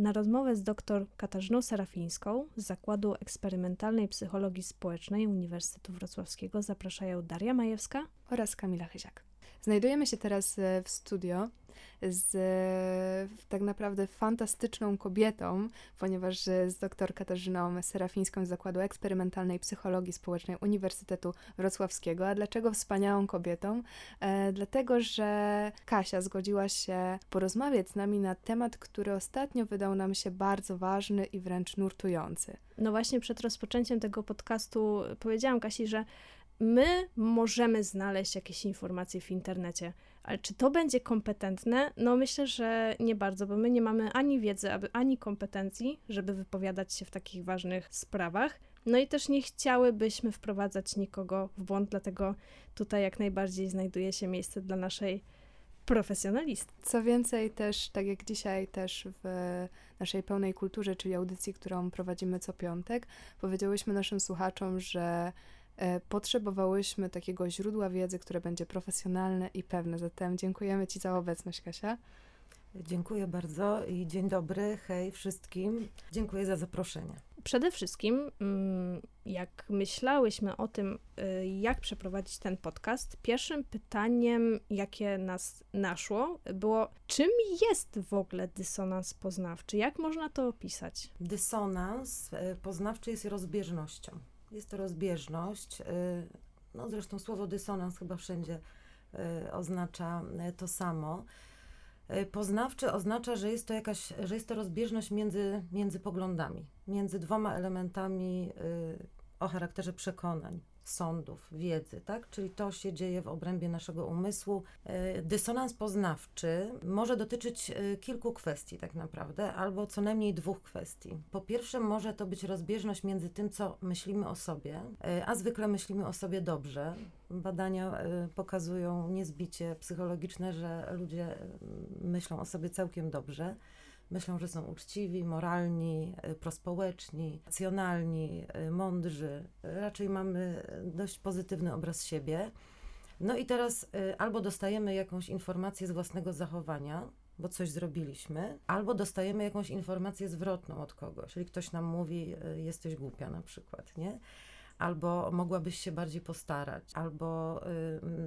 Na rozmowę z dr Katarzyną Serafińską z Zakładu Eksperymentalnej Psychologii Społecznej Uniwersytetu Wrocławskiego zapraszają Daria Majewska oraz Kamila Chyziak. Znajdujemy się teraz e, w studio z e, tak naprawdę fantastyczną kobietą, ponieważ z dr Katarzyną Serafińską z Zakładu Eksperymentalnej Psychologii Społecznej Uniwersytetu Wrocławskiego. A dlaczego wspaniałą kobietą? E, dlatego, że Kasia zgodziła się porozmawiać z nami na temat, który ostatnio wydał nam się bardzo ważny i wręcz nurtujący. No właśnie przed rozpoczęciem tego podcastu powiedziałam Kasi, że my możemy znaleźć jakieś informacje w internecie, ale czy to będzie kompetentne? No myślę, że nie bardzo, bo my nie mamy ani wiedzy, ani kompetencji, żeby wypowiadać się w takich ważnych sprawach. No i też nie chciałybyśmy wprowadzać nikogo w błąd, dlatego tutaj jak najbardziej znajduje się miejsce dla naszej profesjonalistki. Co więcej, też tak jak dzisiaj też w naszej pełnej kulturze, czyli audycji, którą prowadzimy co piątek, powiedziałyśmy naszym słuchaczom, że potrzebowałyśmy takiego źródła wiedzy, które będzie profesjonalne i pewne. Zatem dziękujemy Ci za obecność, Kasia. Dziękuję bardzo i dzień dobry, hej wszystkim. Dziękuję za zaproszenie. Przede wszystkim, mm, jak myślałyśmy o tym, y, jak przeprowadzić ten podcast, pierwszym pytaniem, jakie nas naszło, było, czym jest w ogóle dysonans poznawczy? Jak można to opisać? Dysonans y, poznawczy jest rozbieżnością jest to rozbieżność. Y, no zresztą słowo dysonans chyba wszędzie y, oznacza y, to samo. Poznawczy oznacza, że jest to jakaś, że jest to rozbieżność między, między poglądami, między dwoma elementami o charakterze przekonań sądów, wiedzy, tak? Czyli to się dzieje w obrębie naszego umysłu. E, dysonans poznawczy może dotyczyć e, kilku kwestii tak naprawdę, albo co najmniej dwóch kwestii. Po pierwsze może to być rozbieżność między tym, co myślimy o sobie, e, a zwykle myślimy o sobie dobrze. Badania pokazują niezbicie psychologiczne, że ludzie myślą o sobie całkiem dobrze myślą, że są uczciwi, moralni, y, prospołeczni, racjonalni, y, mądrzy. Raczej mamy dość pozytywny obraz siebie. No i teraz y, albo dostajemy jakąś informację z własnego zachowania, bo coś zrobiliśmy, albo dostajemy jakąś informację zwrotną od kogoś, czyli ktoś nam mówi, jesteś głupia na przykład, nie? Albo mogłabyś się bardziej postarać, albo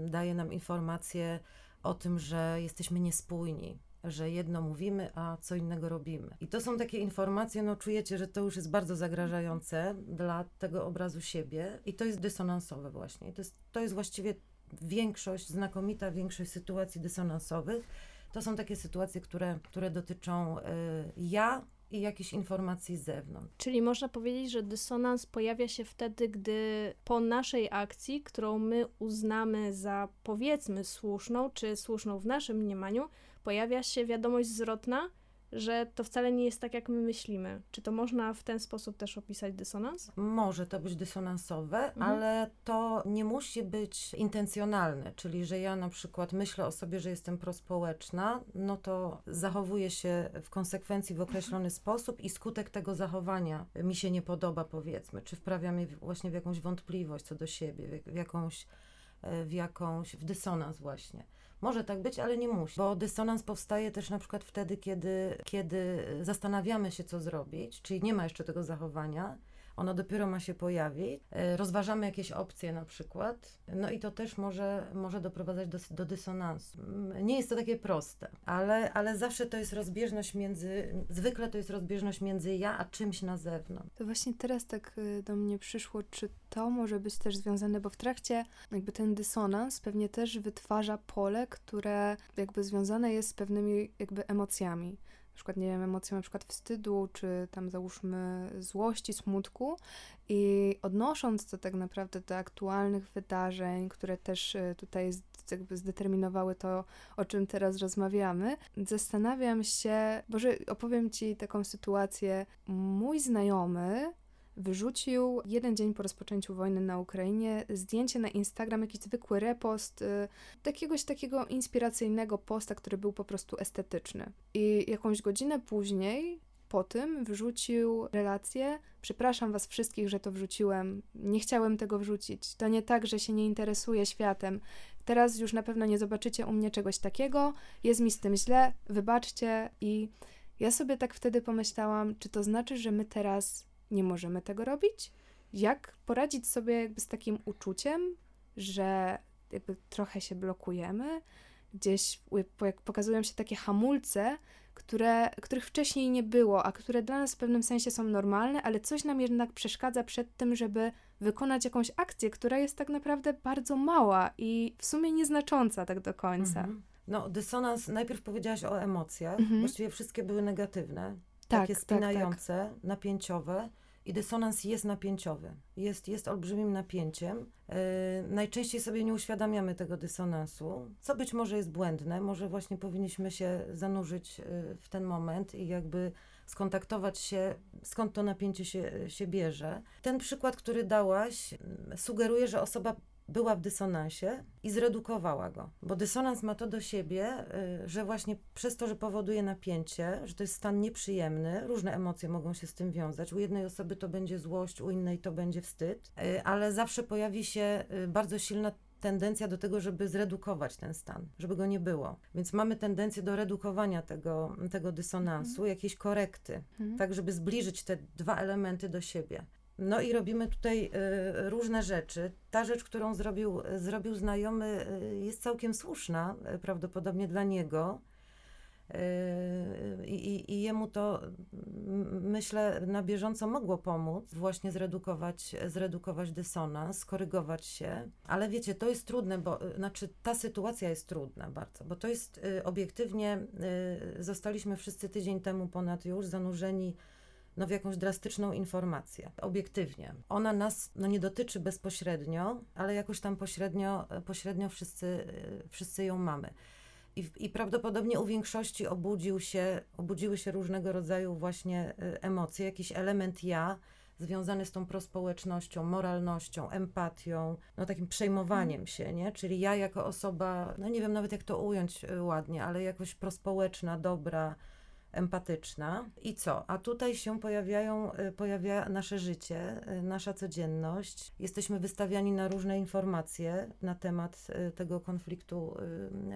daje nam informację o tym, że jesteśmy niespójni, że jedno mówimy, a co innego robimy. I to są takie informacje, no czujecie, że to już jest bardzo zagrażające dla tego obrazu siebie i to jest dysonansowe właśnie. to jest, to jest właściwie większość, znakomita większość sytuacji dysonansowych. To są takie sytuacje, które, które dotyczą y, ja i jakichś informacji z zewnątrz. Czyli można powiedzieć, że dysonans pojawia się wtedy, gdy po naszej akcji, którą my uznamy za powiedzmy słuszną, czy słuszną w naszym mniemaniu, pojawia się wiadomość zwrotna, że to wcale nie jest tak, jak my myślimy. Czy to można w ten sposób też opisać dysonans? Może to być dysonansowe, mhm. ale to nie musi być intencjonalne, czyli że ja na przykład myślę o sobie, że jestem prospołeczna, no to zachowuję się w konsekwencji w określony sposób i skutek tego zachowania mi się nie podoba, powiedzmy, czy wprawia mnie właśnie w jakąś wątpliwość co do siebie, w jakąś, w jakąś, w dysonans właśnie. Może tak być, ale nie musi, bo dysonans powstaje też na przykład wtedy, kiedy, kiedy zastanawiamy się, co zrobić, czyli nie ma jeszcze tego zachowania, ono dopiero ma się pojawić. E, rozważamy jakieś opcje na przykład, no i to też może, może doprowadzać do, do dysonansu. Nie jest to takie proste, ale, ale zawsze to jest rozbieżność między, zwykle to jest rozbieżność między ja a czymś na zewnątrz. To właśnie teraz tak y, do mnie przyszło, czy to może być też związane, bo w trakcie jakby ten dysonans pewnie też wytwarza pole, które jakby związane jest z pewnymi jakby emocjami na przykład, nie wiem, emocją na przykład wstydu, czy tam załóżmy złości, smutku i odnosząc to tak naprawdę do aktualnych wydarzeń, które też e, tutaj jakby zdeterminowały to, o czym teraz rozmawiamy, zastanawiam się, może opowiem Ci taką sytuację. Mój znajomy wyrzucił jeden dzień po rozpoczęciu wojny na Ukrainie zdjęcie na Instagram, jakiś zwykły repost, y, jakiegoś takiego inspiracyjnego posta, który był po prostu estetyczny. I jakąś godzinę później po tym wrzucił relację. Przepraszam Was wszystkich, że to wrzuciłem. Nie chciałem tego wrzucić. To nie tak, że się nie interesuję światem. Teraz już na pewno nie zobaczycie u mnie czegoś takiego. Jest mi z tym źle. Wybaczcie i Ja sobie tak wtedy pomyślałam, czy to znaczy, że my teraz nie możemy tego robić? Jak poradzić sobie jakby z takim uczuciem, że jakby trochę się blokujemy, gdzieś pokazują się takie hamulce, które, których wcześniej nie było, a które dla nas w pewnym sensie są normalne, ale coś nam jednak przeszkadza przed tym, żeby wykonać jakąś akcję, która jest tak naprawdę bardzo mała i w sumie nieznacząca tak do końca. Mhm. No, dysonans, najpierw powiedziałaś o emocjach, mhm. właściwie wszystkie były negatywne, tak, takie spinające, tak, tak. napięciowe i dysonans jest napięciowy, jest, jest olbrzymim napięciem. Yy, najczęściej sobie nie uświadamiamy tego dysonansu, co być może jest błędne, może właśnie powinniśmy się zanurzyć yy, w ten moment i jakby skontaktować się, skąd to napięcie się, się bierze. Ten przykład, który dałaś, sugeruje, że osoba była w dysonansie i zredukowała go. Bo dysonans ma to do siebie, y, że właśnie przez to, że powoduje napięcie, że to jest stan nieprzyjemny, różne emocje mogą się z tym wiązać. U jednej osoby to będzie złość, u innej to będzie wstyd, y, ale zawsze pojawi się y, bardzo silna tendencja do tego, żeby zredukować ten stan, żeby go nie było. Więc mamy tendencję do redukowania tego, tego dysonansu, mhm. jakiejś korekty, mhm. tak żeby zbliżyć te dwa elementy do siebie. No i robimy tutaj y, różne rzeczy. Ta rzecz, którą zrobił, zrobił znajomy, y, jest całkiem słuszna, y, prawdopodobnie dla niego. I, I, jemu to, myślę, na bieżąco mogło pomóc właśnie zredukować, zredukować dysonans, skorygować się. Ale wiecie, to jest trudne, bo znaczy ta sytuacja jest trudna bardzo, bo to jest obiektywnie, zostaliśmy wszyscy tydzień temu ponad już zanurzeni no, w jakąś drastyczną informację, obiektywnie. Ona nas no, nie dotyczy bezpośrednio, ale jakoś tam pośrednio, pośrednio wszyscy, wszyscy ją mamy. I, I prawdopodobnie u większości obudził się, obudziły się różnego rodzaju właśnie y, emocje, jakiś element ja, związany z tą prospołecznością, moralnością, empatią, no takim przejmowaniem mm. się, nie? Czyli ja jako osoba, no nie wiem nawet jak to ująć ładnie, ale jakoś prospołeczna, dobra, empatyczna. I co? A tutaj się pojawiają, y, pojawia nasze życie, y, nasza codzienność. Jesteśmy wystawiani na różne informacje na temat y, tego konfliktu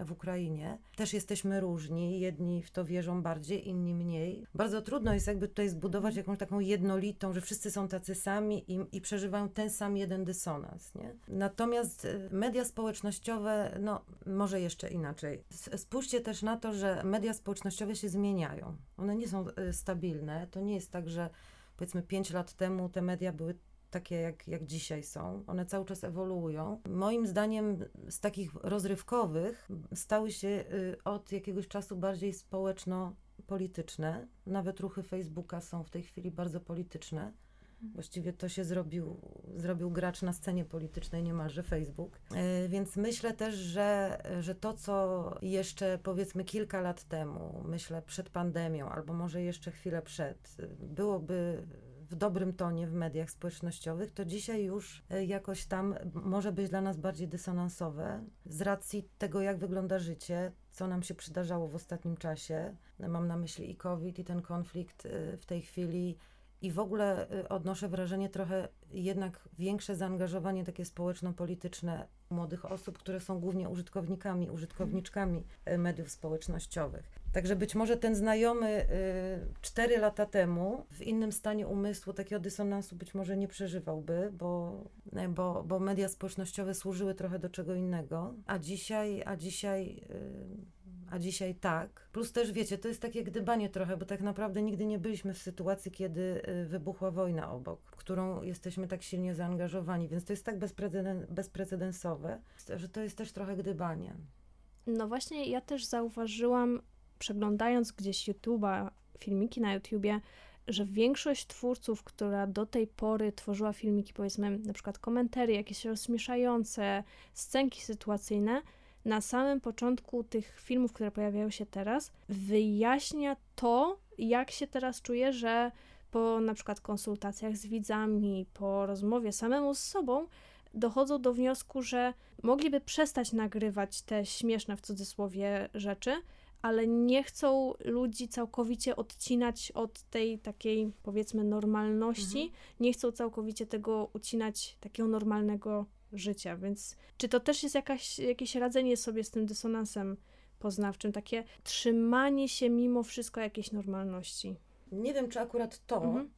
w Ukrainie. Też jesteśmy różni, jedni w to wierzą bardziej, inni mniej. Bardzo trudno jest jakby tutaj zbudować jakąś taką jednolitą, że wszyscy są tacy sami i, i przeżywają ten sam jeden dysonans, nie? Natomiast media społecznościowe, no może jeszcze inaczej. Spójrzcie też na to, że media społecznościowe się zmieniają. One nie są y, stabilne. To nie jest tak, że powiedzmy 5 lat temu te media były takie, jak, jak dzisiaj są. One cały czas ewoluują. Moim zdaniem z takich rozrywkowych stały się y, od jakiegoś czasu bardziej społeczno-polityczne. Nawet ruchy Facebooka są w tej chwili bardzo polityczne. Właściwie to się zrobił, zrobił gracz na scenie politycznej, niemalże Facebook. E, więc myślę też, że, że to, co jeszcze powiedzmy kilka lat temu, myślę przed pandemią, albo może jeszcze chwilę przed, byłoby w dobrym tonie w mediach społecznościowych, to dzisiaj już e, jakoś tam może być dla nas bardziej dysonansowe z racji tego, jak wygląda życie, co nam się przydarzało w ostatnim czasie. Mam na myśli i COVID, i ten konflikt e, w tej chwili i w ogóle y, odnoszę wrażenie trochę jednak większe zaangażowanie takie społeczno-polityczne młodych osób, które są głównie użytkownikami, użytkowniczkami y, mediów społecznościowych. Także być może ten znajomy y, cztery lata temu w innym stanie umysłu takiego dysonansu być może nie przeżywałby, bo, bo, bo media społecznościowe służyły trochę do czego innego, a dzisiaj, a dzisiaj a dzisiaj tak. Plus też wiecie, to jest takie gdybanie trochę, bo tak naprawdę nigdy nie byliśmy w sytuacji, kiedy y, wybuchła wojna obok, w którą jesteśmy tak silnie zaangażowani, więc to jest tak bezpreceden bezprecedensowe, że to jest też trochę gdybanie. No właśnie, ja też zauważyłam, przeglądając gdzieś YouTube'a, filmiki na YouTubie, że większość twórców, która do tej pory tworzyła filmiki, powiedzmy, na przykład komentary, jakieś rozśmieszające, scenki sytuacyjne, na samym początku tych filmów, które pojawiają się teraz, wyjaśnia to, jak się teraz czuje, że po na przykład konsultacjach z widzami, po rozmowie samemu z sobą, dochodzą do wniosku, że mogliby przestać nagrywać te śmieszne w cudzysłowie rzeczy, ale nie chcą ludzi całkowicie odcinać od tej takiej, powiedzmy, normalności. Mhm. Nie chcą całkowicie tego ucinać, takiego normalnego życia, więc czy to też jest jakaś, jakieś radzenie sobie z tym dysonansem poznawczym, takie trzymanie się mimo wszystko jakiejś normalności. Nie wiem, czy akurat to, Mhm.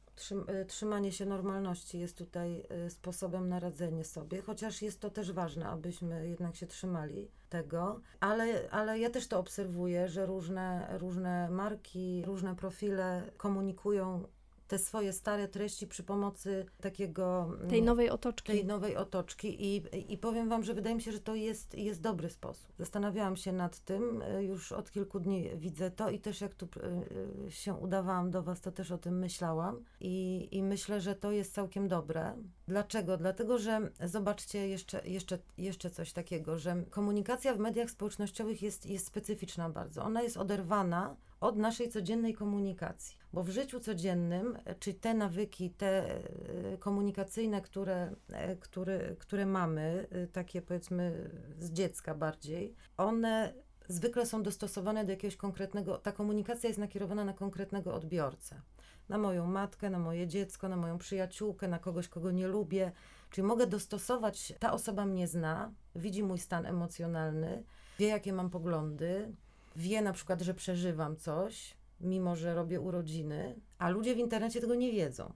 y, trzymanie się normalności jest tutaj y, sposobem na radzenie sobie, chociaż jest to też ważne, abyśmy jednak się trzymali tego, ale, ale ja też to obserwuję, że różne, różne marki, różne profile komunikują te swoje stare treści przy pomocy takiego Tej mm, nowej otoczki. tej nowej otoczki i, i powiem Wam, że wydaje mi się, że to jest, jest dobry sposób. Zastanawiałam się nad tym, y, już od kilku dni widzę to i też jak tu y, y, się udawałam do Was, to też o tym myślałam i, i myślę, że to jest całkiem dobre. Dlaczego? Dlatego, że zobaczcie jeszcze, jeszcze, jeszcze coś takiego, że komunikacja w mediach społecznościowych jest, jest specyficzna bardzo. Ona jest oderwana od naszej codziennej komunikacji. Bo w życiu codziennym, e, czy te nawyki, te e, komunikacyjne, które, e, które, które mamy, takie powiedzmy z dziecka bardziej, one zwykle są dostosowane do jakiegoś konkretnego, ta komunikacja jest nakierowana na konkretnego odbiorcę. Na moją matkę, na moje dziecko, na moją przyjaciółkę, na kogoś, kogo nie lubię. Czyli mogę dostosować, ta osoba mnie zna, widzi mój stan emocjonalny, wie jakie mam poglądy, wie na przykład, że przeżywam coś, mimo że robię urodziny, a ludzie w internecie tego nie wiedzą.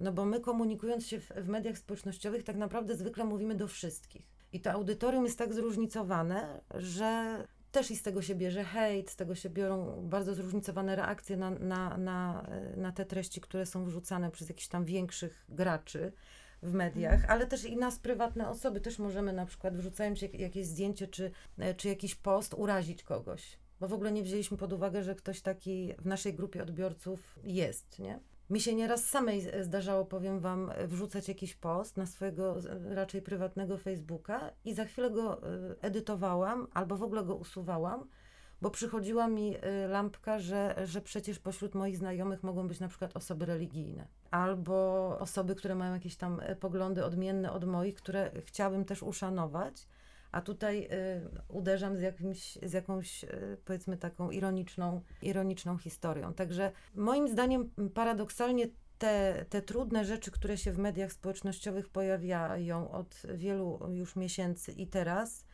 No bo my komunikując się w, w mediach społecznościowych, tak naprawdę zwykle mówimy do wszystkich. I to audytorium jest tak zróżnicowane, że też i z tego się bierze hejt, z tego się biorą bardzo zróżnicowane reakcje na, na, na, na te treści, które są wrzucane przez jakichś tam większych graczy w mediach, ale też i nas, prywatne osoby, też możemy na przykład wrzucając jak- jakieś zdjęcie czy, e, czy jakiś post, urazić kogoś. Bo w ogóle nie wzięliśmy pod uwagę, że ktoś taki w naszej grupie odbiorców jest, nie? Mi się nieraz samej zdarzało, powiem Wam, wrzucać jakiś post na swojego raczej prywatnego Facebooka i za chwilę go y, edytowałam albo w ogóle go usuwałam, bo przychodziła mi y, lampka, że, że przecież pośród moich znajomych mogą być na przykład osoby religijne albo osoby, które mają jakieś tam y, poglądy odmienne od moich, które chciałabym też uszanować. A tutaj y, uderzam z, jakimś, z jakąś, y, powiedzmy, taką ironiczną, ironiczną historią. Także moim zdaniem paradoksalnie te, te trudne rzeczy, które się w mediach społecznościowych pojawiają od wielu już miesięcy i teraz,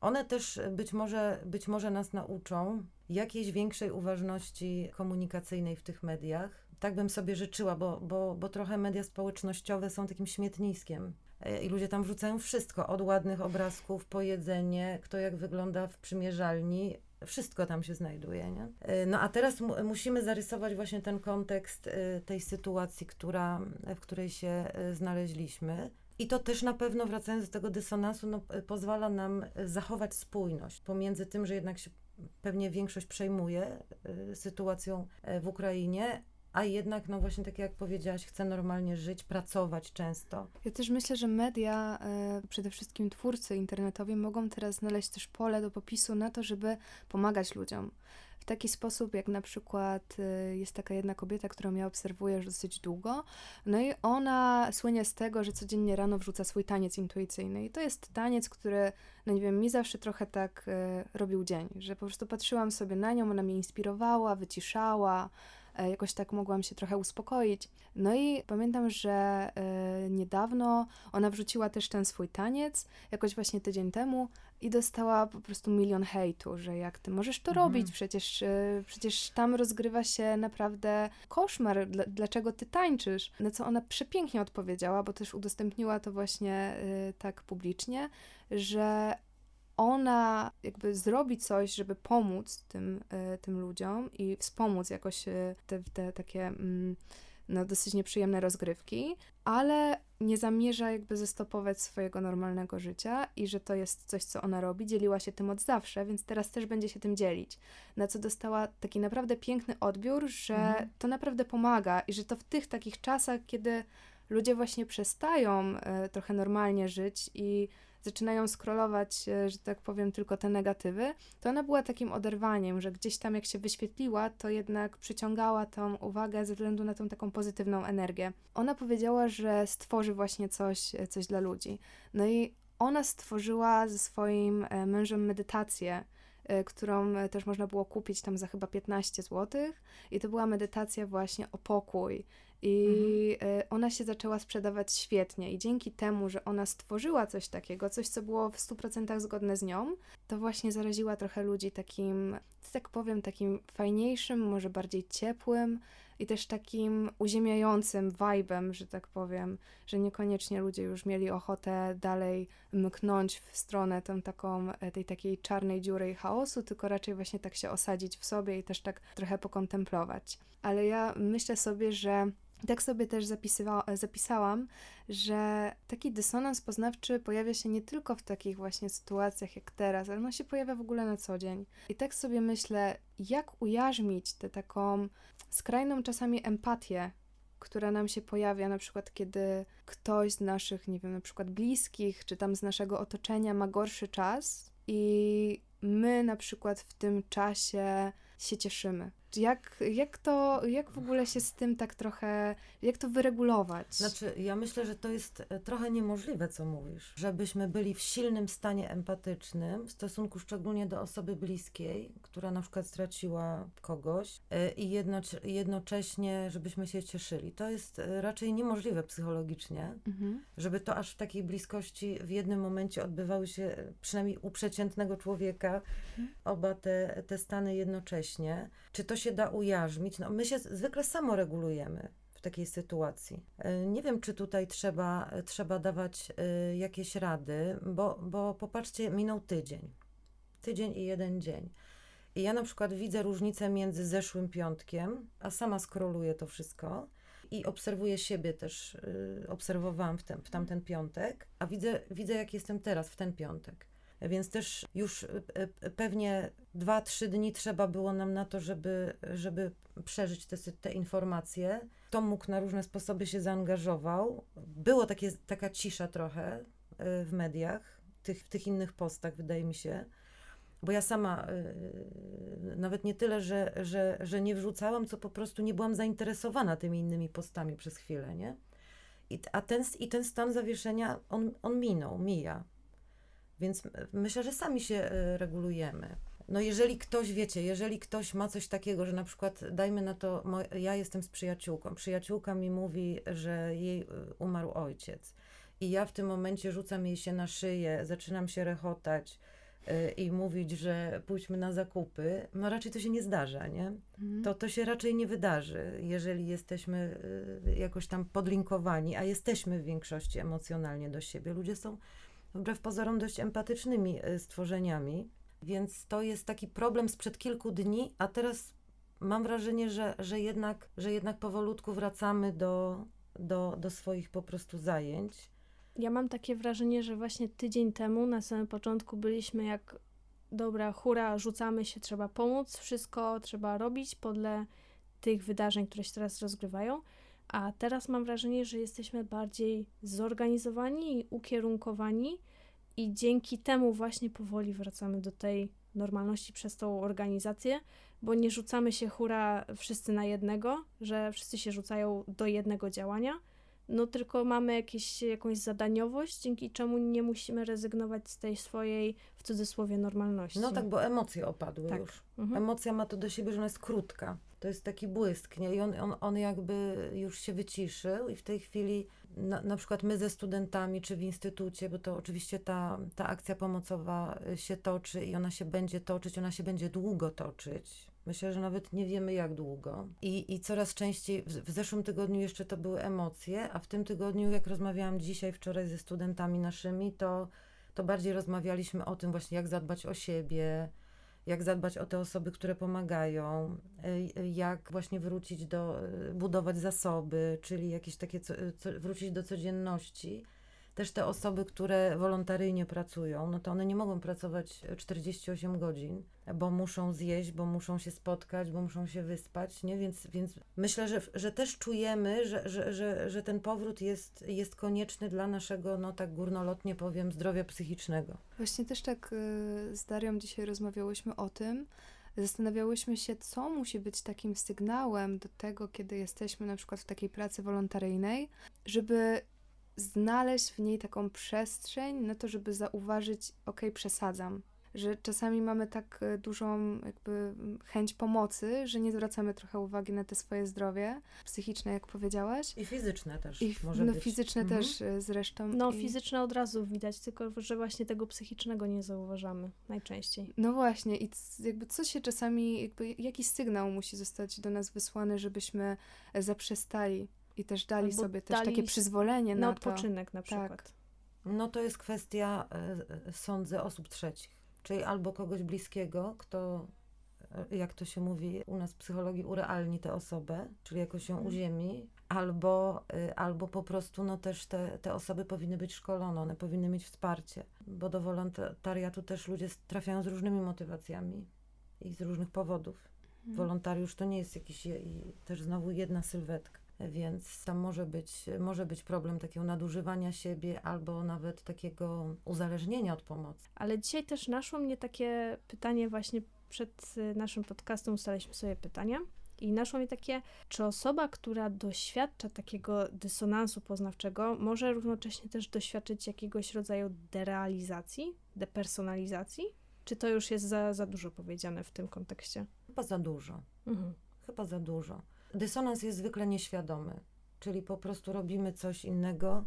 one też być może, być może nas nauczą jakiejś większej uważności komunikacyjnej w tych mediach. Tak bym sobie życzyła, bo, bo, bo trochę media społecznościowe są takim śmietniskiem. E, I ludzie tam wrzucają wszystko, od ładnych obrazków po jedzenie, kto jak wygląda w przymierzalni, wszystko tam się znajduje. Nie? E, No a teraz mu, musimy zarysować właśnie ten kontekst e, tej sytuacji, która, w której się znaleźliśmy. I to też na pewno, wracając do tego dysonansu, no, pozwala nam zachować spójność pomiędzy tym, że jednak się pewnie większość przejmuje sytuacją w Ukrainie, a jednak, no właśnie tak jak powiedziałaś, chce normalnie żyć, pracować często. Ja też myślę, że media, e, przede wszystkim twórcy internetowi, mogą teraz znaleźć też pole do popisu na to, żeby pomagać ludziom. W taki sposób, jak na przykład e, jest taka jedna kobieta, którą ja obserwuję już dosyć długo, no i ona słynie z tego, że codziennie rano wrzuca swój taniec intuicyjny. I to jest taniec, który, no nie wiem, mi zawsze trochę tak e, robił dzień, że po prostu patrzyłam sobie na nią, ona mnie inspirowała, wyciszała, jakoś tak mogłam się trochę uspokoić. No i pamiętam, że e, niedawno ona wrzuciła też ten swój taniec, jakoś właśnie tydzień temu i dostała po prostu milion hejtu, że jak ty możesz to Mhm. robić, przecież, e, przecież tam rozgrywa się naprawdę koszmar, Dla, dlaczego ty tańczysz? Na co ona przepięknie odpowiedziała, bo też udostępniła to właśnie e, tak publicznie, że ona jakby zrobi coś, żeby pomóc tym, e, tym ludziom i wspomóc jakoś e, te, te takie mm, no, dosyć nieprzyjemne rozgrywki, ale nie zamierza jakby zestopować swojego normalnego życia i że to jest coś, co ona robi. Dzieliła się tym od zawsze, więc teraz też będzie się tym dzielić. Na co dostała taki naprawdę piękny odbiór, że Mhm. to naprawdę pomaga i że to w tych takich czasach, kiedy ludzie właśnie przestają e, trochę normalnie żyć i zaczynają scrollować, e, że tak powiem, tylko te negatywy, to ona była takim oderwaniem, że gdzieś tam jak się wyświetliła, to jednak przyciągała tą uwagę ze względu na tą taką pozytywną energię. Ona powiedziała, że stworzy właśnie coś, e, coś dla ludzi. No i ona stworzyła ze swoim e, mężem medytację, którą e, też można było kupić tam za chyba 15 zł. I to była medytacja właśnie o pokój I mhm. ona się zaczęła sprzedawać świetnie, i dzięki temu, że ona stworzyła coś takiego, coś, co było w 100% zgodne z nią, to właśnie zaraziła trochę ludzi takim, tak powiem, takim fajniejszym, może bardziej ciepłym i też takim uziemiającym vibem, że tak powiem, że niekoniecznie ludzie już mieli ochotę dalej mknąć w stronę tą taką, e, tej takiej czarnej dziury i chaosu, tylko raczej właśnie tak się osadzić w sobie i też tak trochę pokontemplować. Ale ja myślę sobie, że tak sobie też zapisałam, że taki dysonans poznawczy pojawia się nie tylko w takich właśnie sytuacjach jak teraz, ale on się pojawia w ogóle na co dzień. I tak sobie myślę, jak ujarzmić tę taką skrajną czasami empatię, która nam się pojawia, na przykład kiedy ktoś z naszych, nie wiem, na przykład bliskich, czy tam z naszego otoczenia ma gorszy czas i my na przykład w tym czasie się cieszymy. Jak, jak to, jak w ogóle się z tym tak trochę, jak to wyregulować? Znaczy, ja myślę, że to jest e, trochę niemożliwe, co mówisz, żebyśmy byli w silnym stanie empatycznym w stosunku szczególnie do osoby bliskiej, która na przykład straciła kogoś e, i jedno, jednocześnie, żebyśmy się cieszyli. To jest e, raczej niemożliwe psychologicznie, mhm. żeby to aż w takiej bliskości w jednym momencie odbywały się, przynajmniej u przeciętnego człowieka, mhm. oba te, te stany jednocześnie. Czy to się da ujarzmić? No, my się zwykle samoregulujemy w takiej sytuacji. E, nie wiem, czy tutaj trzeba, trzeba dawać e, jakieś rady, bo, bo popatrzcie, minął tydzień. Tydzień i jeden dzień. I ja na przykład widzę różnicę między zeszłym piątkiem, a sama skroluję to wszystko i obserwuję siebie też, y, obserwowałam w, ten, w tamten piątek, a widzę, widzę, jak jestem teraz, w ten piątek. Więc też już y, y, pewnie dwa, trzy dni trzeba było nam na to, żeby, żeby przeżyć te, te informacje. Tom mógł na różne sposoby się zaangażował. Było takie, taka cisza trochę y, w mediach, tych, w tych innych postach, wydaje mi się. Bo ja sama nawet nie tyle, że, że, że nie wrzucałam, co po prostu nie byłam zainteresowana tymi innymi postami przez chwilę, nie? I, a ten, I ten stan zawieszenia, on, on minął, mija. Więc myślę, że sami się e, regulujemy. No jeżeli ktoś, wiecie, jeżeli ktoś ma coś takiego, że na przykład, dajmy na to, ja jestem z przyjaciółką, przyjaciółka mi mówi, że jej e, umarł ojciec i ja w tym momencie rzucam jej się na szyję, zaczynam się rechotać yy, i mówić, że pójdźmy na zakupy, no raczej to się nie zdarza, nie? Mhm. To, to się raczej nie wydarzy, jeżeli jesteśmy jakoś tam podlinkowani, a jesteśmy w większości emocjonalnie do siebie. Ludzie są wbrew pozorom dość empatycznymi y, stworzeniami. Więc to jest taki problem sprzed kilku dni, a teraz mam wrażenie, że, że, jednak, że jednak powolutku wracamy do, do, do swoich po prostu zajęć. Ja mam takie wrażenie, że właśnie tydzień temu na samym początku byliśmy jak dobra, hura, rzucamy się, trzeba pomóc, wszystko trzeba robić podle tych wydarzeń, które się teraz rozgrywają. A teraz mam wrażenie, że jesteśmy bardziej zorganizowani i ukierunkowani, i dzięki temu właśnie powoli wracamy do tej normalności przez tą organizację, bo nie rzucamy się hura wszyscy na jednego, że wszyscy się rzucają do jednego działania, no tylko mamy jakieś, jakąś zadaniowość, dzięki czemu nie musimy rezygnować z tej swojej, w cudzysłowie, normalności. No tak, bo emocje opadły tak. już. Mhm. Emocja ma to do siebie, że ona jest krótka. To jest taki błysk, nie? I on, on, on jakby już się wyciszył i w tej chwili na, na przykład my ze studentami, czy w instytucie, bo to oczywiście ta, ta akcja pomocowa się toczy i ona się będzie toczyć, ona się będzie długo toczyć. Myślę, że nawet nie wiemy jak długo. I, i coraz częściej, w, w zeszłym tygodniu jeszcze to były emocje, a w tym tygodniu, jak rozmawiałam dzisiaj, wczoraj ze studentami naszymi, to, to bardziej rozmawialiśmy o tym właśnie, jak zadbać o siebie, jak zadbać o te osoby, które pomagają, y, jak właśnie wrócić do, y, budować zasoby, czyli jakieś takie, co, co, wrócić do codzienności. Też te osoby, które wolontaryjnie pracują, no to one nie mogą pracować 48 godzin, bo muszą zjeść, bo muszą się spotkać, bo muszą się wyspać, nie? Więc, więc myślę, że, że też czujemy, że, że, że, że ten powrót jest, jest konieczny dla naszego, no tak górnolotnie powiem, zdrowia psychicznego. Właśnie też tak y, z Darią dzisiaj rozmawiałyśmy o tym, zastanawiałyśmy się, co musi być takim sygnałem do tego, kiedy jesteśmy na przykład w takiej pracy wolontaryjnej, żeby znaleźć w niej taką przestrzeń na to, żeby zauważyć, ok, przesadzam, że czasami mamy tak e, dużą jakby chęć pomocy, że nie zwracamy trochę uwagi na te swoje zdrowie psychiczne, jak powiedziałaś. I fizyczne też I może no być. fizyczne Mhm. też e, zresztą. No, I- fizyczne od razu widać, tylko że właśnie tego psychicznego nie zauważamy najczęściej. No właśnie, i c- jakby co się czasami, jakby jaki sygnał musi zostać do nas wysłany, żebyśmy e, zaprzestali i też dali Albo sobie też dali takie s- przyzwolenie Na na to. odpoczynek na Tak. przykład. No to jest kwestia, e, e, sądzę, osób trzecich. Czyli albo kogoś bliskiego, kto, e, jak to się mówi u nas w psychologii, urealni tę osobę, czyli jakoś ją Mhm. uziemi, albo, albo po prostu no też te, te osoby powinny być szkolone, one powinny mieć wsparcie, bo do wolontariatu też ludzie trafiają z różnymi motywacjami i z różnych powodów. Mhm. Wolontariusz to nie jest jakiś też znowu jedna sylwetka. Więc tam może być, może być problem takiego nadużywania siebie albo nawet takiego uzależnienia od pomocy. Ale dzisiaj też naszło mnie takie pytanie właśnie przed y, naszym podcastem ustaliliśmy sobie pytania i naszło mnie takie, czy osoba, która doświadcza takiego dysonansu poznawczego, może równocześnie też doświadczyć jakiegoś rodzaju derealizacji, depersonalizacji? Czy to już jest za, za dużo powiedziane w tym kontekście? Chyba za dużo. Mhm. Chyba za dużo. Dysonans jest zwykle nieświadomy, czyli po prostu robimy coś innego,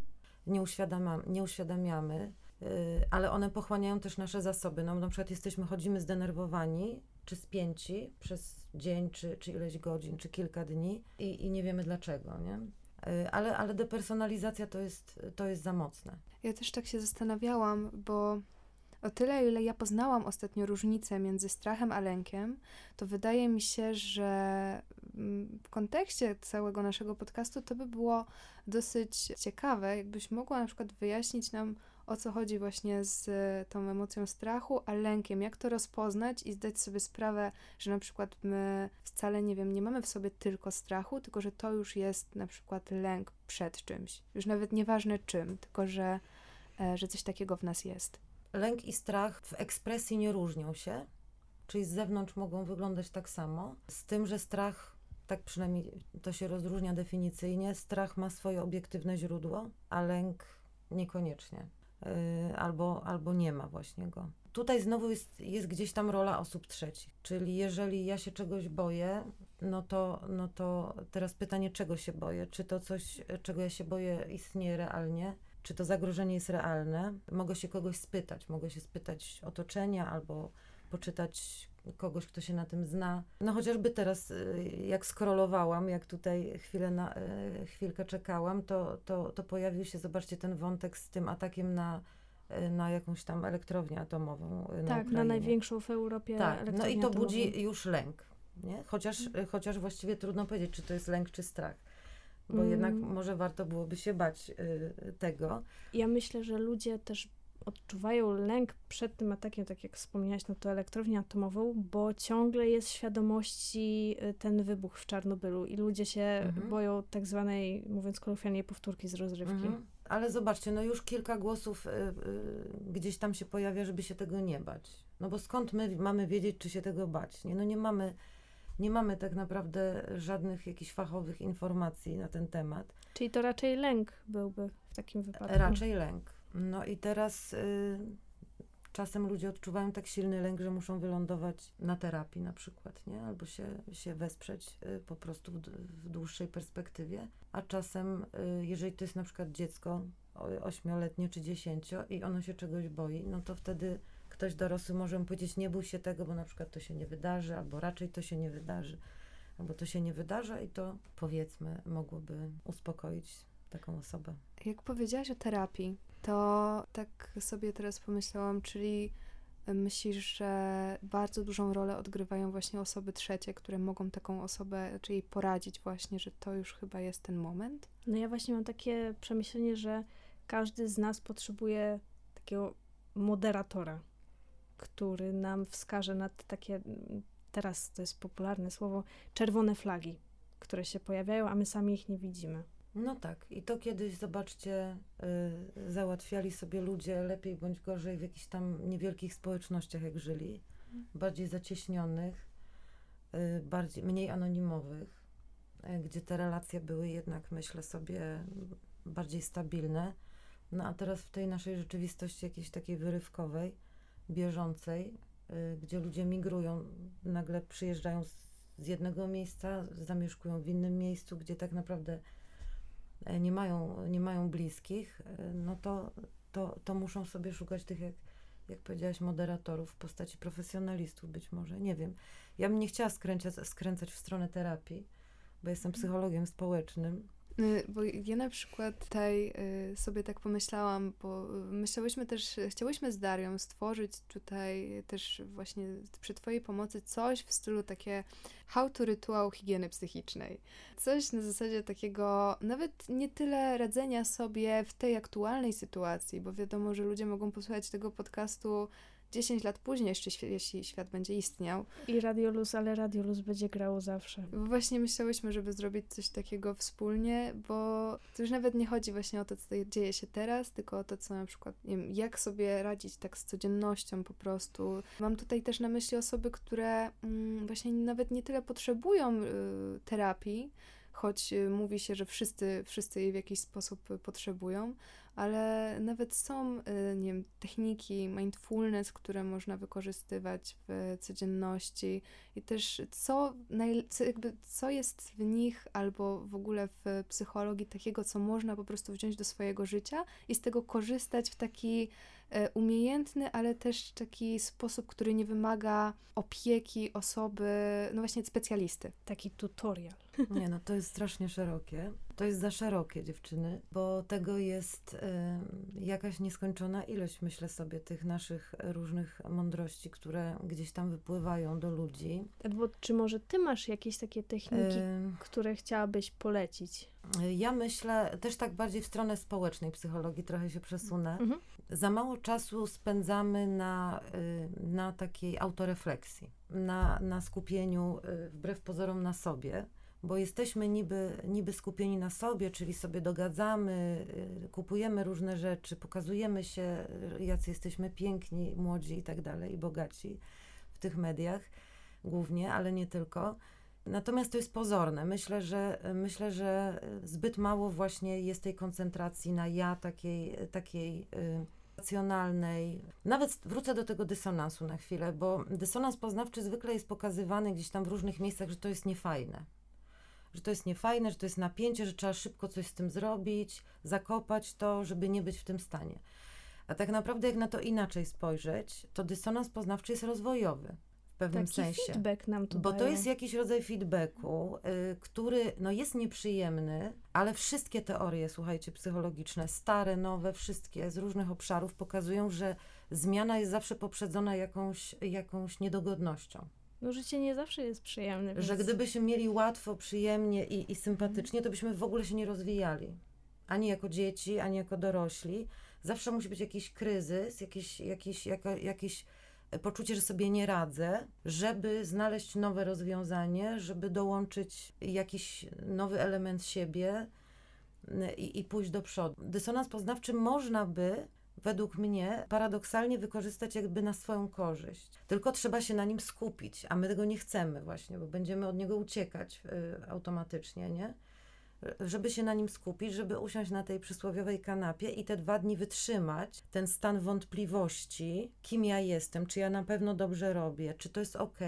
nie, uświadamiam, nie uświadamiamy, yy, ale one pochłaniają też nasze zasoby. No, na przykład jesteśmy, chodzimy zdenerwowani czy spięci przez dzień, czy, czy ileś godzin, czy kilka dni i, i nie wiemy dlaczego, nie? Yy, ale, ale depersonalizacja to jest, to jest za mocne. Ja też tak się zastanawiałam, bo o tyle, ile ja poznałam ostatnio różnicę między strachem a lękiem, to wydaje mi się, że w kontekście całego naszego podcastu to by było dosyć ciekawe, jakbyś mogła na przykład wyjaśnić nam, o co chodzi właśnie z e, tą emocją strachu, a lękiem, jak to rozpoznać i zdać sobie sprawę, że na przykład my wcale, nie wiem, nie mamy w sobie tylko strachu, tylko że to już jest na przykład lęk przed czymś. Już nawet nieważne czym, tylko że, e, że coś takiego w nas jest. Lęk i strach w ekspresji nie różnią się, czyli z zewnątrz mogą wyglądać tak samo, z tym, że strach, tak przynajmniej to się rozróżnia definicyjnie, strach ma swoje obiektywne źródło, a lęk niekoniecznie, yy, albo, albo nie ma właśnie go. Tutaj znowu jest, jest gdzieś tam rola osób trzecich, czyli jeżeli ja się czegoś boję, no to, no to teraz pytanie, czego się boję? Czy to coś, czego ja się boję, istnieje realnie? czy to zagrożenie jest realne. Mogę się kogoś spytać, mogę się spytać otoczenia albo poczytać kogoś, kto się na tym zna. No chociażby teraz, y, jak skrolowałam, jak tutaj chwilę na, y, chwilkę czekałam, to, to, to pojawił się, zobaczcie, ten wątek z tym atakiem na, y, na jakąś tam elektrownię atomową na tak, na największą w Europie Tak, no i to atomową. budzi już lęk, nie? Chociaż, chociaż właściwie trudno powiedzieć, czy to jest lęk, czy strach. Bo Mm. jednak może warto byłoby się bać y, tego. Ja myślę, że ludzie też odczuwają lęk przed tym atakiem, tak jak wspomniałaś, na tę elektrownię atomową, bo ciągle jest w świadomości y, ten wybuch w Czarnobylu i ludzie się Mhm. boją tak zwanej, mówiąc kolokwialnie, powtórki z rozrywki. Mhm. Ale zobaczcie, no już kilka głosów y, y, gdzieś tam się pojawia, żeby się tego nie bać. No bo skąd my mamy wiedzieć, czy się tego bać? Nie, no nie mamy, nie mamy tak naprawdę żadnych jakichś fachowych informacji na ten temat. Czyli to raczej lęk byłby w takim wypadku. Raczej lęk. No i teraz y, czasem ludzie odczuwają tak silny lęk, że muszą wylądować na terapii na przykład, nie? Albo się, się wesprzeć y, po prostu w, w dłuższej perspektywie. A czasem, y, jeżeli to jest na przykład dziecko ośmioletnie czy dziesięcio i ono się czegoś boi, no to wtedy ktoś dorosły może mu powiedzieć, nie bój się tego, bo na przykład to się nie wydarzy, albo raczej to się nie wydarzy, albo to się nie wydarza i to powiedzmy mogłoby uspokoić taką osobę. Jak powiedziałaś o terapii, to tak sobie teraz pomyślałam, czyli myślisz, że bardzo dużą rolę odgrywają właśnie osoby trzecie, które mogą taką osobę, czyli poradzić właśnie, że to już chyba jest ten moment? No ja właśnie mam takie przemyślenie, że każdy z nas potrzebuje takiego moderatora, który nam wskaże na te takie, teraz to jest popularne słowo, czerwone flagi, które się pojawiają, a my sami ich nie widzimy. No tak, i to kiedyś, zobaczcie, y, załatwiali sobie ludzie lepiej bądź gorzej w jakichś tam niewielkich społecznościach, jak żyli, bardziej zacieśnionych, y, bardziej, mniej anonimowych, y, gdzie te relacje były jednak, myślę sobie, bardziej stabilne. No a teraz w tej naszej rzeczywistości jakiejś takiej wyrywkowej, bieżącej, y, gdzie ludzie migrują, nagle przyjeżdżają z, z jednego miejsca, zamieszkują w innym miejscu, gdzie tak naprawdę nie mają, nie mają bliskich, e, no to, to, to muszą sobie szukać tych, jak, jak powiedziałaś, moderatorów w postaci profesjonalistów być może, nie wiem. Ja bym nie chciała skręcać, skręcać w stronę terapii, bo jestem psychologiem społecznym, bo ja na przykład tutaj y, sobie tak pomyślałam, bo myślałyśmy też, chciałyśmy z Darią stworzyć tutaj też właśnie przy Twojej pomocy coś w stylu takie how to rytuał higieny psychicznej. Coś na zasadzie takiego nawet nie tyle radzenia sobie w tej aktualnej sytuacji, bo wiadomo, że ludzie mogą posłuchać tego podcastu 10 lat później, jeszcze jeśli świat będzie istniał. I Radioluz, ale Radioluz będzie grało zawsze. Właśnie myślałyśmy, żeby zrobić coś takiego wspólnie, bo to już nawet nie chodzi właśnie o to, co dzieje się teraz, tylko o to, co na przykład, nie wiem, jak sobie radzić tak z codziennością po prostu. Mam tutaj też na myśli osoby, które mm, właśnie nawet nie tyle potrzebują y, terapii, choć y, mówi się, że wszyscy, wszyscy jej w jakiś sposób potrzebują, ale nawet są, y, nie wiem, techniki mindfulness, które można wykorzystywać w codzienności. I też co, jakby, co jest w nich albo w ogóle w psychologii takiego, co można po prostu wziąć do swojego życia i z tego korzystać w taki umiejętny, ale też taki sposób, który nie wymaga opieki osoby, no właśnie specjalisty. Taki tutorial. Nie, no to jest strasznie szerokie. To jest za szerokie, dziewczyny, bo tego jest y, jakaś nieskończona ilość, myślę sobie, tych naszych różnych mądrości, które gdzieś tam wypływają do ludzi. Bo czy może ty masz jakieś takie techniki, y które chciałabyś polecić? Ja myślę też tak bardziej w stronę społecznej psychologii, trochę się przesunę. Mhm. Za mało czasu spędzamy na, y, na takiej autorefleksji, na, na skupieniu y, wbrew pozorom na sobie, bo jesteśmy niby, niby skupieni na sobie, czyli sobie dogadzamy, y, kupujemy różne rzeczy, pokazujemy się, jacy jesteśmy piękni, młodzi i tak dalej, bogaci w tych mediach głównie, ale nie tylko Natomiast to jest pozorne. Myślę, że myślę, że zbyt mało właśnie jest tej koncentracji na ja takiej, takiej racjonalnej. Nawet wrócę do tego dysonansu na chwilę, bo dysonans poznawczy zwykle jest pokazywany gdzieś tam w różnych miejscach, że to jest niefajne. Że to jest niefajne, że to jest napięcie, że trzeba szybko coś z tym zrobić, zakopać to, żeby nie być w tym stanie. A tak naprawdę, jak na to inaczej spojrzeć, to dysonans poznawczy jest rozwojowy pewnym Taki sensie. feedback nam tu Bo to jest jakiś rodzaj feedbacku, y, który no, jest nieprzyjemny, ale wszystkie teorie, słuchajcie, psychologiczne, stare, nowe, wszystkie z różnych obszarów pokazują, że zmiana jest zawsze poprzedzona jakąś, jakąś niedogodnością. No życie nie zawsze jest przyjemne. Więc... Że gdybyśmy mieli łatwo, przyjemnie i, i sympatycznie, to byśmy w ogóle się nie rozwijali. Ani jako dzieci, ani jako dorośli. Zawsze musi być jakiś kryzys, jakiś, jakiś, jaka, jakiś poczucie, że sobie nie radzę, żeby znaleźć nowe rozwiązanie, żeby dołączyć jakiś nowy element siebie mm, i, i pójść do przodu. Dysonans poznawczy można by według mnie paradoksalnie wykorzystać jakby na swoją korzyść. Tylko trzeba się na nim skupić, a my tego nie chcemy właśnie, bo będziemy od niego uciekać y, automatycznie, nie? Żeby się na nim skupić, żeby usiąść na tej przysłowiowej kanapie i te dwa dni wytrzymać ten stan wątpliwości, kim ja jestem, czy ja na pewno dobrze robię, czy to jest ok,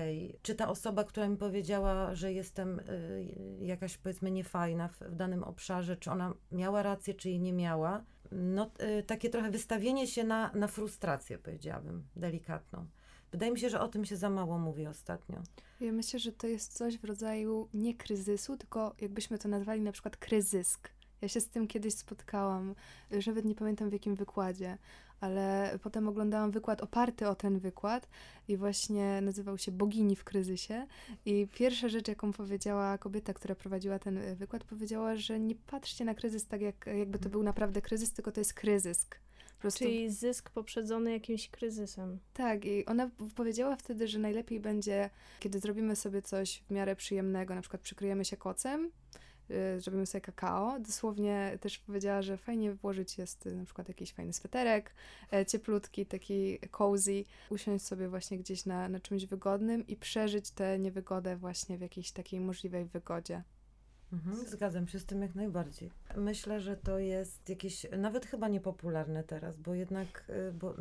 czy ta osoba, która mi powiedziała, że jestem y, jakaś powiedzmy niefajna w, w danym obszarze, czy ona miała rację, czy jej nie miała. No, y, takie trochę wystawienie się na, na frustrację, powiedziałabym, delikatną. Wydaje mi się, że o tym się za mało mówi ostatnio. Ja myślę, że to jest coś w rodzaju nie kryzysu, tylko jakbyśmy to nazwali na przykład kryzysk. Ja się z tym kiedyś spotkałam, już nawet nie pamiętam w jakim wykładzie, ale potem oglądałam wykład oparty o ten wykład i właśnie nazywał się Bogini w kryzysie. I pierwsza rzecz, jaką powiedziała kobieta, która prowadziła ten wykład, powiedziała, że nie patrzcie na kryzys tak, jak, jakby to był naprawdę kryzys, tylko to jest kryzysk prostu... Czyli zysk poprzedzony jakimś kryzysem. Tak, i ona powiedziała wtedy, że najlepiej będzie, kiedy zrobimy sobie coś w miarę przyjemnego, na przykład przykryjemy się kocem, yy, zrobimy sobie kakao. Dosłownie też powiedziała, że fajnie włożyć jest y, na przykład jakiś fajny sweterek, e, cieplutki, taki cozy, usiąść sobie właśnie gdzieś na, na czymś wygodnym i przeżyć tę niewygodę właśnie w jakiejś takiej możliwej wygodzie. Mhm, zgadzam się z tym jak najbardziej. Myślę, że to jest jakieś, nawet chyba niepopularne teraz, bo jednak y, bo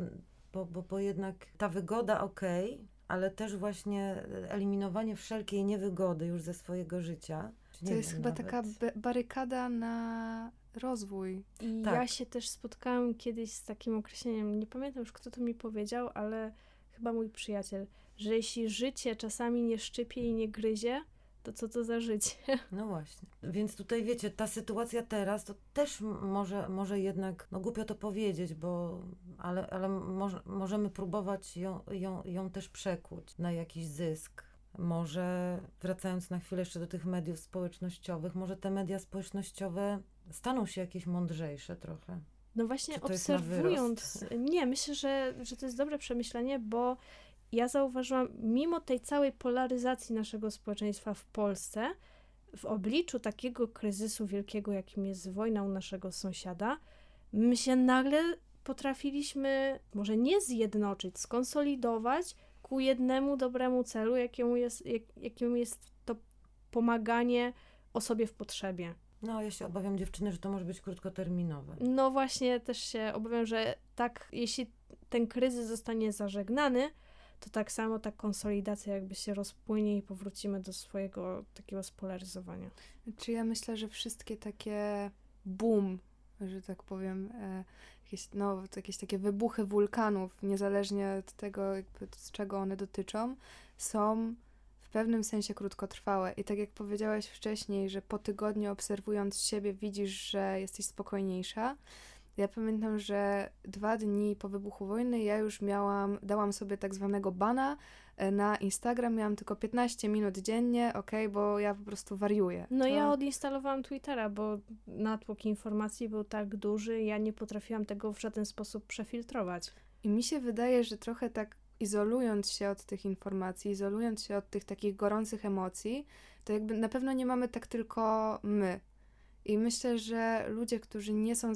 bo, bo, bo jednak ta wygoda okay, ale też właśnie eliminowanie wszelkiej niewygody już ze swojego życia. To jest chyba nawet. taka barykada na rozwój. I tak. ja się też spotkałam kiedyś z takim określeniem, nie pamiętam już kto to mi powiedział, ale chyba mój przyjaciel, że jeśli życie czasami nie szczypie i nie gryzie, to co to za życie? No właśnie. Więc tutaj wiecie, ta sytuacja teraz to też może, może jednak, no głupio to powiedzieć, bo ale, ale może, możemy próbować ją, ją, ją też przekuć na jakiś zysk. Może wracając na chwilę jeszcze do tych mediów społecznościowych, może te media społecznościowe staną się jakieś mądrzejsze trochę. No właśnie obserwując, nie, myślę, że, że to jest dobre przemyślenie, bo ja zauważyłam, mimo tej całej polaryzacji naszego społeczeństwa w Polsce, w obliczu takiego kryzysu wielkiego, jakim jest wojna u naszego sąsiada, my się nagle potrafiliśmy może nie zjednoczyć, skonsolidować ku jednemu dobremu celu, jakiemu jest, jak, jakim jest to pomaganie osobie w potrzebie. No, ja się obawiam dziewczyny, że to może być krótkoterminowe. No właśnie, też się obawiam, że tak, jeśli ten kryzys zostanie zażegnany, to tak samo ta konsolidacja jakby się rozpłynie i powrócimy do swojego takiego spolaryzowania. Czy ja myślę, że wszystkie takie boom, że tak powiem, e, jakieś, no, jakieś takie wybuchy wulkanów, niezależnie od tego, jakby, z czego one dotyczą, są w pewnym sensie krótkotrwałe. I tak jak powiedziałaś wcześniej, że po tygodniu obserwując siebie widzisz, że jesteś spokojniejsza, ja pamiętam, że dwa dni po wybuchu wojny ja już miałam, dałam sobie tak zwanego bana e, na Instagram, miałam tylko 15 minut dziennie, ok, bo ja po prostu wariuję. No to... ja odinstalowałam Twittera, bo natłok informacji był tak duży, ja nie potrafiłam tego w żaden sposób przefiltrować. I mi się wydaje, że trochę tak izolując się od tych informacji, izolując się od tych takich gorących emocji, to jakby na pewno nie mamy tak tylko my, i myślę, że ludzie, którzy nie są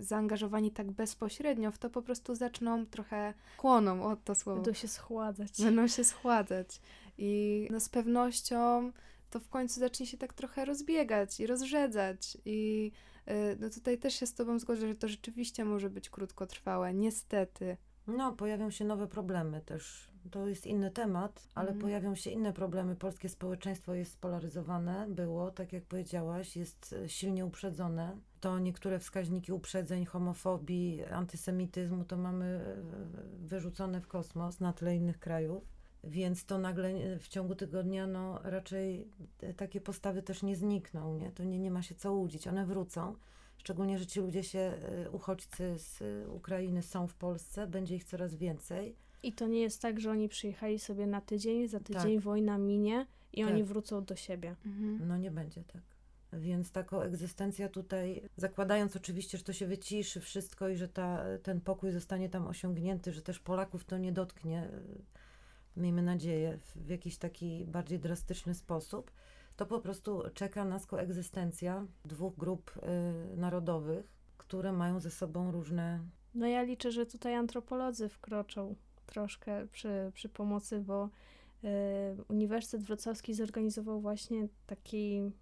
zaangażowani tak bezpośrednio w to, po prostu zaczną trochę chłoną, o to słowo. Będą się schładzać. Będą się schładzać. I no z pewnością to w końcu zacznie się tak trochę rozbiegać i rozrzedzać. I y, no tutaj też się z Tobą zgodzę, że to rzeczywiście może być krótkotrwałe, niestety. No, pojawią się nowe problemy też to jest inny temat, ale mm. pojawią się inne problemy. Polskie społeczeństwo jest spolaryzowane, było, tak jak powiedziałaś, jest e, silnie uprzedzone. To niektóre wskaźniki uprzedzeń, homofobii, antysemityzmu to mamy e, wyrzucone w kosmos na tle innych krajów. Więc to nagle e, w ciągu tygodnia no, raczej takie postawy też nie znikną, nie? To nie, nie ma się co łudzić, one wrócą. Szczególnie, że ci ludzie się, uchodźcy z Ukrainy są w Polsce, będzie ich coraz więcej i to nie jest tak, że oni przyjechali sobie na tydzień, za tydzień tak. wojna minie i tak. oni wrócą do siebie. Mhm. No nie będzie tak. Więc taka egzystencja tutaj, zakładając oczywiście, że to się wyciszy wszystko i że ta, ten pokój zostanie tam osiągnięty, że też Polaków to nie dotknie, miejmy nadzieję, w, w jakiś taki bardziej drastyczny sposób, to po prostu czeka nas koegzystencja dwóch grup y, narodowych, które mają ze sobą różne. No ja liczę, że tutaj antropolodzy wkroczą troszkę przy, przy pomocy, bo y, Uniwersytet Wrocławski zorganizował właśnie taki,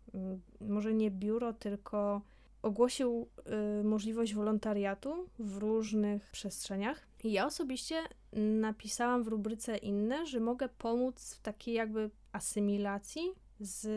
y, może nie biuro, tylko ogłosił y, możliwość wolontariatu w różnych przestrzeniach. I ja osobiście napisałam w rubryce inne, że mogę pomóc w takiej jakby asymilacji z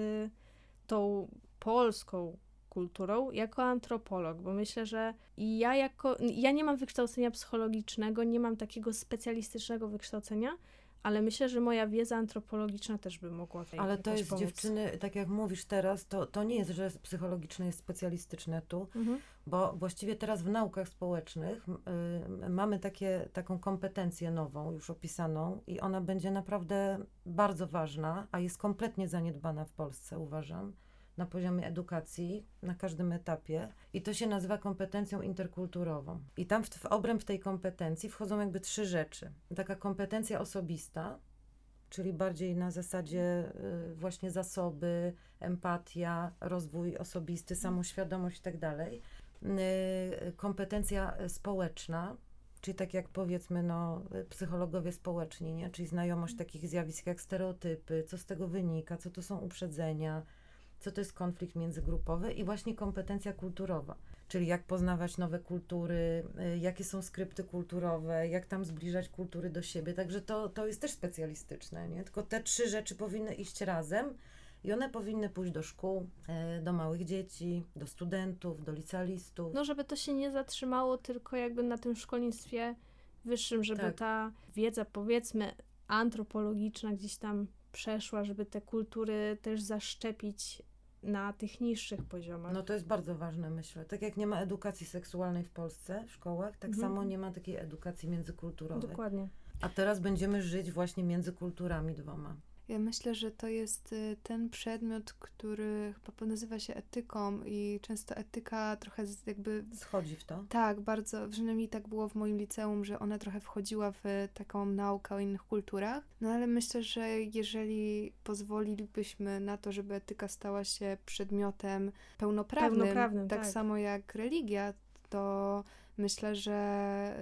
tą polską kulturą jako antropolog, bo myślę, że ja jako, ja nie mam wykształcenia psychologicznego, nie mam takiego specjalistycznego wykształcenia, ale myślę, że moja wiedza antropologiczna też by mogła tutaj Ale to jest pomóc. dziewczyny, tak jak mówisz teraz, to, to nie jest, że psychologiczne jest specjalistyczne tu, mhm. bo właściwie teraz w naukach społecznych y, mamy takie, taką kompetencję nową, już opisaną i ona będzie naprawdę bardzo ważna, a jest kompletnie zaniedbana w Polsce, uważam na poziomie edukacji na każdym etapie i to się nazywa kompetencją interkulturową. I tam w, w obręb tej kompetencji wchodzą jakby trzy rzeczy. Taka kompetencja osobista, czyli bardziej na zasadzie y, właśnie zasoby, empatia, rozwój osobisty, samoświadomość i tak dalej. Y, kompetencja społeczna, czyli tak jak powiedzmy no, psychologowie społeczni, nie? czyli znajomość takich zjawisk jak stereotypy, co z tego wynika, co to są uprzedzenia, co to jest konflikt międzygrupowy i właśnie kompetencja kulturowa. Czyli jak poznawać nowe kultury, y, jakie są skrypty kulturowe, jak tam zbliżać kultury do siebie. Także to, to jest też specjalistyczne, nie? Tylko te trzy rzeczy powinny iść razem i one powinny pójść do szkół, y, do małych dzieci, do studentów, do licealistów. No, żeby to się nie zatrzymało tylko jakby na tym szkolnictwie wyższym, żeby Tak. ta wiedza, powiedzmy, antropologiczna gdzieś tam przeszła, żeby te kultury też zaszczepić na tych niższych poziomach. No to jest bardzo ważne, myślę. Tak jak nie ma edukacji seksualnej w Polsce, w szkołach, tak Mhm. samo nie ma takiej edukacji międzykulturowej. Dokładnie. A teraz będziemy żyć właśnie między kulturami dwoma. Ja myślę, że to jest y, ten przedmiot, który chyba nazywa się etyką i często etyka trochę jakby Schodzi w to. Tak, bardzo, przynajmniej tak było w moim liceum, że ona trochę wchodziła w taką naukę o innych kulturach. No ale myślę, że jeżeli pozwolilibyśmy na to, żeby etyka stała się przedmiotem pełnoprawnym, Pełnoprawnym, tak, tak. samo jak religia, to myślę, że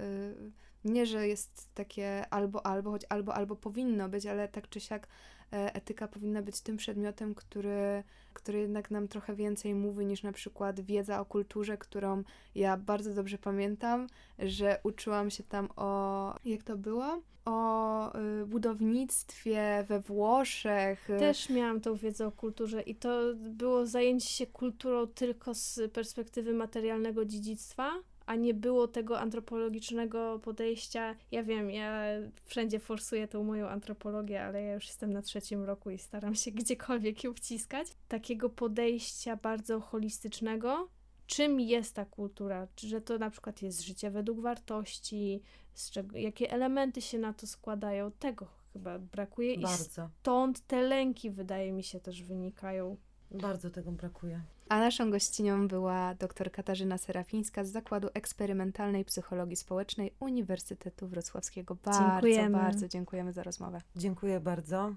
y, nie, że jest takie albo, albo, choć albo, albo powinno być, ale tak czy siak etyka powinna być tym przedmiotem, który, który jednak nam trochę więcej mówi niż na przykład wiedza o kulturze, którą ja bardzo dobrze pamiętam, że uczyłam się tam o, jak to było? O y, budownictwie we Włoszech. Też miałam tą wiedzę o kulturze i to było zajęcie się kulturą tylko z perspektywy materialnego dziedzictwa, a nie było tego antropologicznego podejścia. Ja wiem, ja wszędzie forsuję tą moją antropologię, ale ja już jestem na trzecim roku i staram się gdziekolwiek ją wciskać. Takiego podejścia bardzo holistycznego, czym jest ta kultura, Czy- że to na przykład jest życie według wartości, czego, jakie elementy się na to składają, tego chyba brakuje i Bardzo, stąd te lęki, wydaje mi się, też wynikają. bardzo tego brakuje. A naszą gościnią była dr Katarzyna Serafińska z Zakładu Eksperymentalnej Psychologii Społecznej Uniwersytetu Wrocławskiego. Bardzo, Dziękujemy. bardzo dziękujemy za rozmowę. Dziękuję bardzo.